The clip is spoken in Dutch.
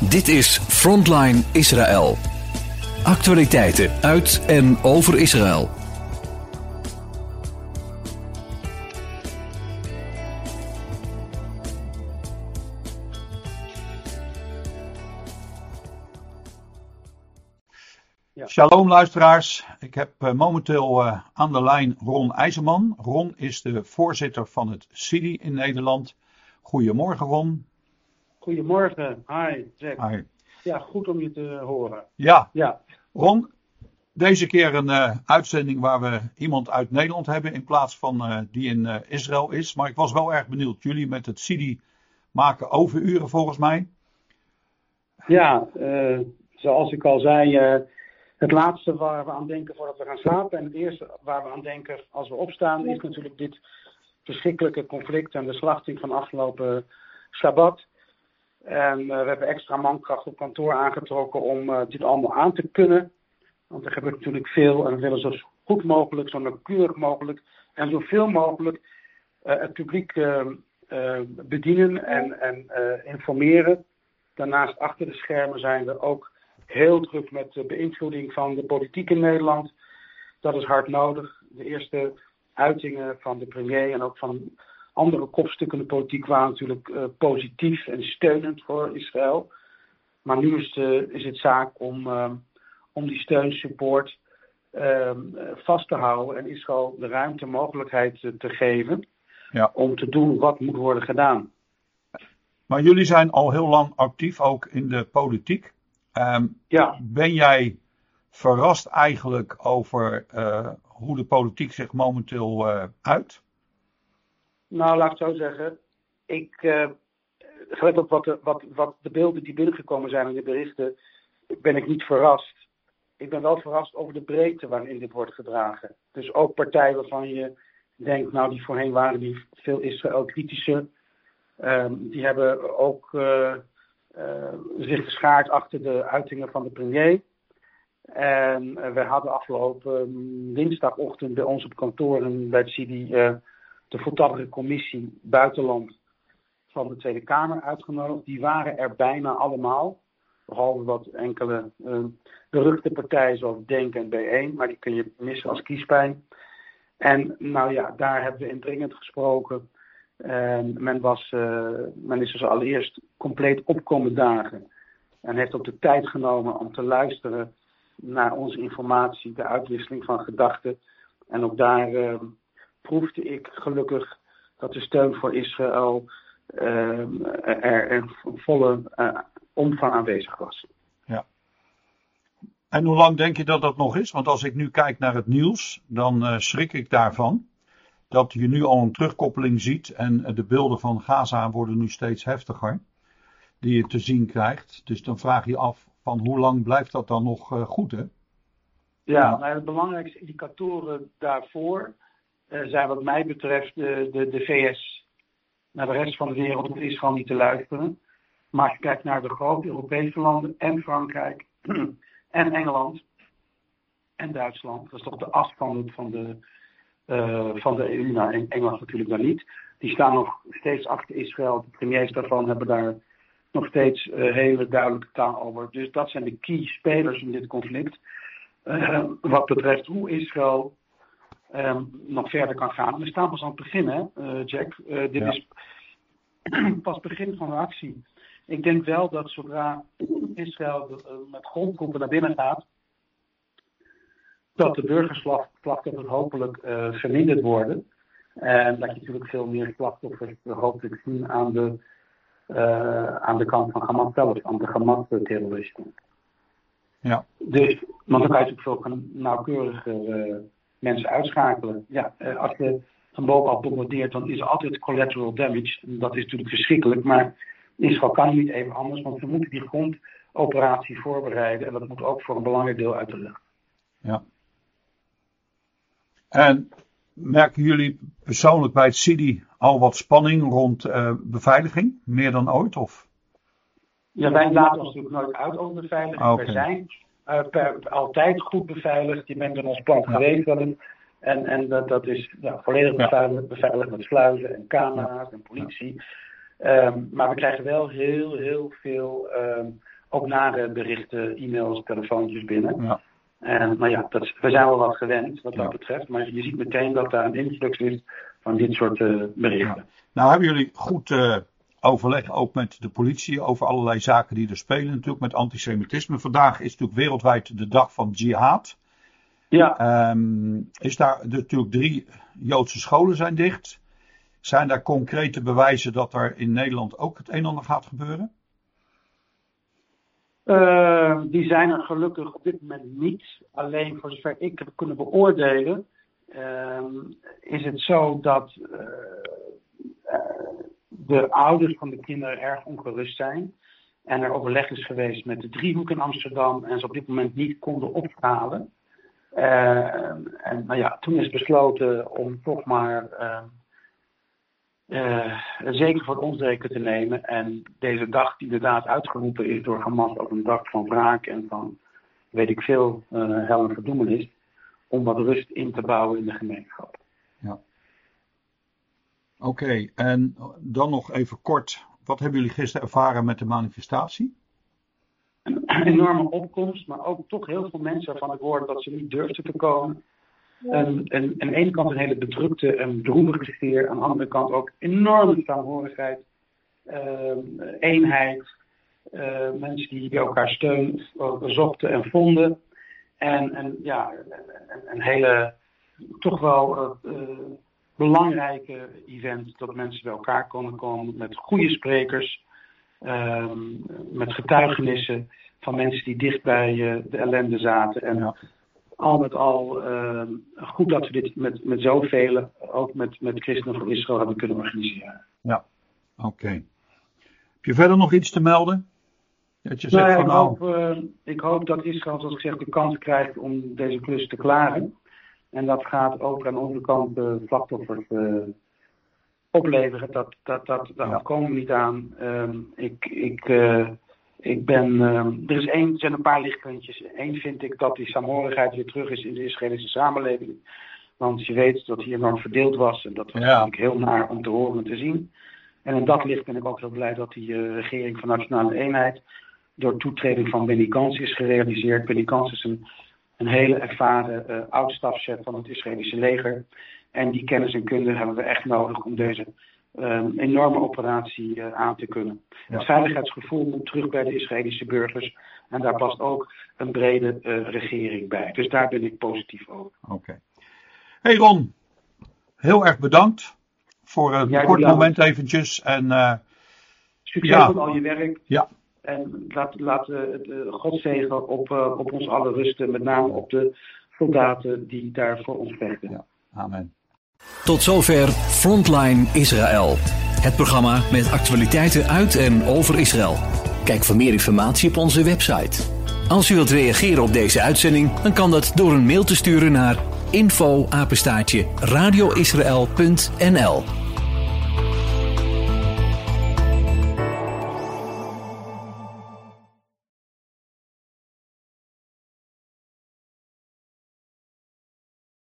Dit is Frontline Israël. Actualiteiten uit en over Israël. Shalom luisteraars, ik heb uh, momenteel uh, aan de lijn Ron IJzerman. Ron is de voorzitter van het CIDI in Nederland. Goedemorgen Ron. Goedemorgen, hi Jack. Hi. Ja, goed om je te horen. Ja, Ja, Ron, deze keer een uh, uitzending waar we iemand uit Nederland hebben in plaats van die in Israël is. Maar ik was wel erg benieuwd, jullie met het CIDI maken overuren volgens mij. ja zoals ik al zei het laatste waar we aan denken voordat we gaan slapen en het eerste waar we aan denken als we opstaan is natuurlijk dit verschrikkelijke conflict en de slachting van afgelopen Shabbat. En uh, we hebben extra mankracht op kantoor aangetrokken om uh, dit allemaal aan te kunnen. Want er gebeurt natuurlijk veel en we willen zo goed mogelijk, zo nauwkeurig mogelijk en zoveel mogelijk uh, het publiek bedienen en, en informeren. Daarnaast achter de schermen zijn we ook heel druk met de beïnvloeding van de politiek in Nederland. Dat is hard nodig. De eerste uitingen van de premier en ook van andere kopstukken in de politiek waren natuurlijk uh, positief en steunend voor Israël. Maar nu is, de, is het zaak om, uh, om die steun, support uh, vast te houden en Israël de ruimte, mogelijkheid te geven Ja. om te doen wat moet worden gedaan. Maar jullie zijn al heel lang actief ook in de politiek. Ehm, Ja, ben jij verrast eigenlijk over eh, hoe de politiek zich momenteel eh, uit? Nou laat ik het zo zeggen. Ik, uh, gelet op wat de, wat, wat de beelden die binnengekomen zijn in de berichten, ben ik niet verrast. Ik ben wel verrast over de breedte waarin dit wordt gedragen. Dus ook partijen waarvan je denkt, nou die voorheen waren die veel Israël-kritischer. Um, die hebben ook uh, uh, zich geschaard achter de uitingen van de premier. En we hadden afgelopen um, dinsdagochtend bij ons op kantoor en bij het CIDI de voltallige commissie buitenland van de Tweede Kamer uitgenodigd. Die waren er bijna allemaal. Behalve wat enkele uh, beruchte partijen zoals Denk en B1, maar die kun je missen als kiespijn. En nou ja, daar hebben we indringend gesproken. En men, was, uh, men is dus allereerst compleet opkomen dagen. En heeft ook de tijd genomen om te luisteren naar onze informatie, de uitwisseling van gedachten. En ook daar uh, proefde ik gelukkig dat de steun voor Israël uh, er in volle uh, omvang aanwezig was. Ja. En hoe lang denk je dat dat nog is? Want als ik nu kijk naar het nieuws, dan uh, schrik ik daarvan. Dat je nu al een terugkoppeling ziet en de beelden van Gaza worden nu steeds heftiger. Die je te zien krijgt. Dus dan vraag je af van hoe lang blijft dat dan nog goed hè? Ja, nou, de belangrijkste indicatoren daarvoor zijn wat mij betreft de, de, de VS. Naar de rest van de wereld hoeft Israël niet te luisteren. Maar als je kijkt naar de grote Europese landen en Frankrijk en Engeland en Duitsland, dat is toch de as van, de, uh, van de EU, nou Engeland natuurlijk dan niet. Die staan nog steeds achter Israël. De premiers daarvan hebben daar nog steeds uh, hele duidelijke taal over. Dus dat zijn de key spelers in dit conflict. Wat betreft hoe Israël um, nog verder kan gaan. We staan pas aan het begin, hè, Jack. dit ja. is pas het begin van de actie. Ik denk wel dat zodra Israël met grondtroepen naar binnen gaat, dat de burgerslachtoffers hopelijk uh, verminderd worden. En dat je natuurlijk veel meer slachtoffers hopelijk zien aan de, uh, aan de kant van Hamas zelf, aan de Hamas-terroristen. Ja. Dus, want dan kan je natuurlijk veel nauwkeuriger mensen uitschakelen. Ja, als je van bovenaf bombardeert, dan is er altijd collateral damage. En dat is natuurlijk verschrikkelijk, maar Israël kan niet even anders, want ze moeten die grondoperatie voorbereiden. En dat moet ook voor een belangrijk deel uit de lucht. Ja. En merken jullie persoonlijk bij het CIDI al wat spanning rond uh, beveiliging? Meer dan ooit? Of? Ja, wij laten ons natuurlijk nooit uit over beveiliging. Okay. We zijn per, altijd goed beveiligd. Je bent in ons plan geweest. En, en, en dat, dat is ja, volledig beveiligd, beveiligd met sluizen en camera's en politie. Ehm, maar we krijgen wel heel, heel veel ehm, ook nare berichten, e-mails, telefoontjes binnen. Ja. En nou ja, dat, we zijn wel wat gewend wat dat Ja. betreft. Maar je ziet meteen dat daar een influx is van dit soort eh, berichten. Nou hebben jullie goed eh, overleg ook met de politie over allerlei zaken die er spelen natuurlijk met antisemitisme. Vandaag is natuurlijk wereldwijd de dag van jihad. Ja, Ehm, is daar natuurlijk drie Joodse scholen zijn dicht. Zijn daar concrete bewijzen dat er in Nederland ook het een en ander gaat gebeuren? Eh, die zijn er gelukkig op dit moment niet. Alleen voor zover ik heb kunnen beoordelen, ehm, is het zo dat eh, de ouders van de kinderen erg ongerust zijn. En er overleg is geweest met de driehoek in Amsterdam en ze op dit moment niet konden ophalen. Eh, en nou ja, toen is besloten om toch maar eh, zeker voor ons rekening te nemen. En deze dag die inderdaad uitgeroepen is door Hamas als een dag van wraak en van weet ik veel, hel en verdoemenis, om wat rust in te bouwen in de gemeenschap. Oké, en dan nog even kort. Wat hebben jullie gisteren ervaren met de manifestatie? Een enorme opkomst, maar ook toch heel veel mensen waarvan ik hoorde dat ze niet durfden te komen. En, en aan de ene kant een hele bedrukte en droevige sfeer, aan de andere kant ook enorme saamhorigheid, eh, eenheid, eh, mensen die elkaar steun zochten en vonden. En, en ja, een, een hele toch wel eh, eh, belangrijke event dat mensen bij elkaar konden komen met goede sprekers, ehm, met getuigenissen van mensen die dicht bij eh, de ellende zaten. En Ja. al met al ehm, goed dat we dit met, met zoveel, ook met, met Christenen van Israël, hebben kunnen organiseren. Oké. Heb je verder nog iets te melden? Dat je Nou zegt ja, van ik, nou, hoop, eh, ik hoop dat Israël, zoals ik zeg, de kans krijgt om deze klus te klaren. En dat gaat ook aan onze kant eh, slachtoffers eh, opleveren. Dat, dat, dat, daar Ja. komen we niet aan. Ehm, ik, ik, eh, ik ben, ehm, er, is één, zijn een paar lichtpuntjes. Eén vind ik dat die saamhorigheid weer terug is in de Israëlische samenleving. Want je weet dat hij enorm verdeeld was. En dat was Ja. natuurlijk heel naar om te horen en te zien. En in dat licht ben ik ook heel blij dat die regering van Nationale Eenheid door toetreding van Benny Gantz is gerealiseerd. Benny Gantz is een, een hele ervaren eh oud-stafchef van het Israëlische leger. En die kennis en kunde hebben we echt nodig om deze eh, enorme operatie eh, aan te kunnen. Ja. Het veiligheidsgevoel moet terug bij de Israëlische burgers. En daar past ook een brede eh, regering bij. Dus daar ben ik positief over. oké. Hey Ron, heel erg bedankt voor een kort moment eventjes. En Succes Ja. met al je werk. ja, En laat, laat het eh, Godzegen op, eh, op ons allen rusten. Met name op de soldaten die daar voor ons vechten. Ja. amen. Tot zover Frontline Israël. Het programma met actualiteiten uit en over Israël. Kijk voor meer informatie op onze website. Als u wilt reageren op deze uitzending, dan kan dat door een mail te sturen naar info radioisrael.nl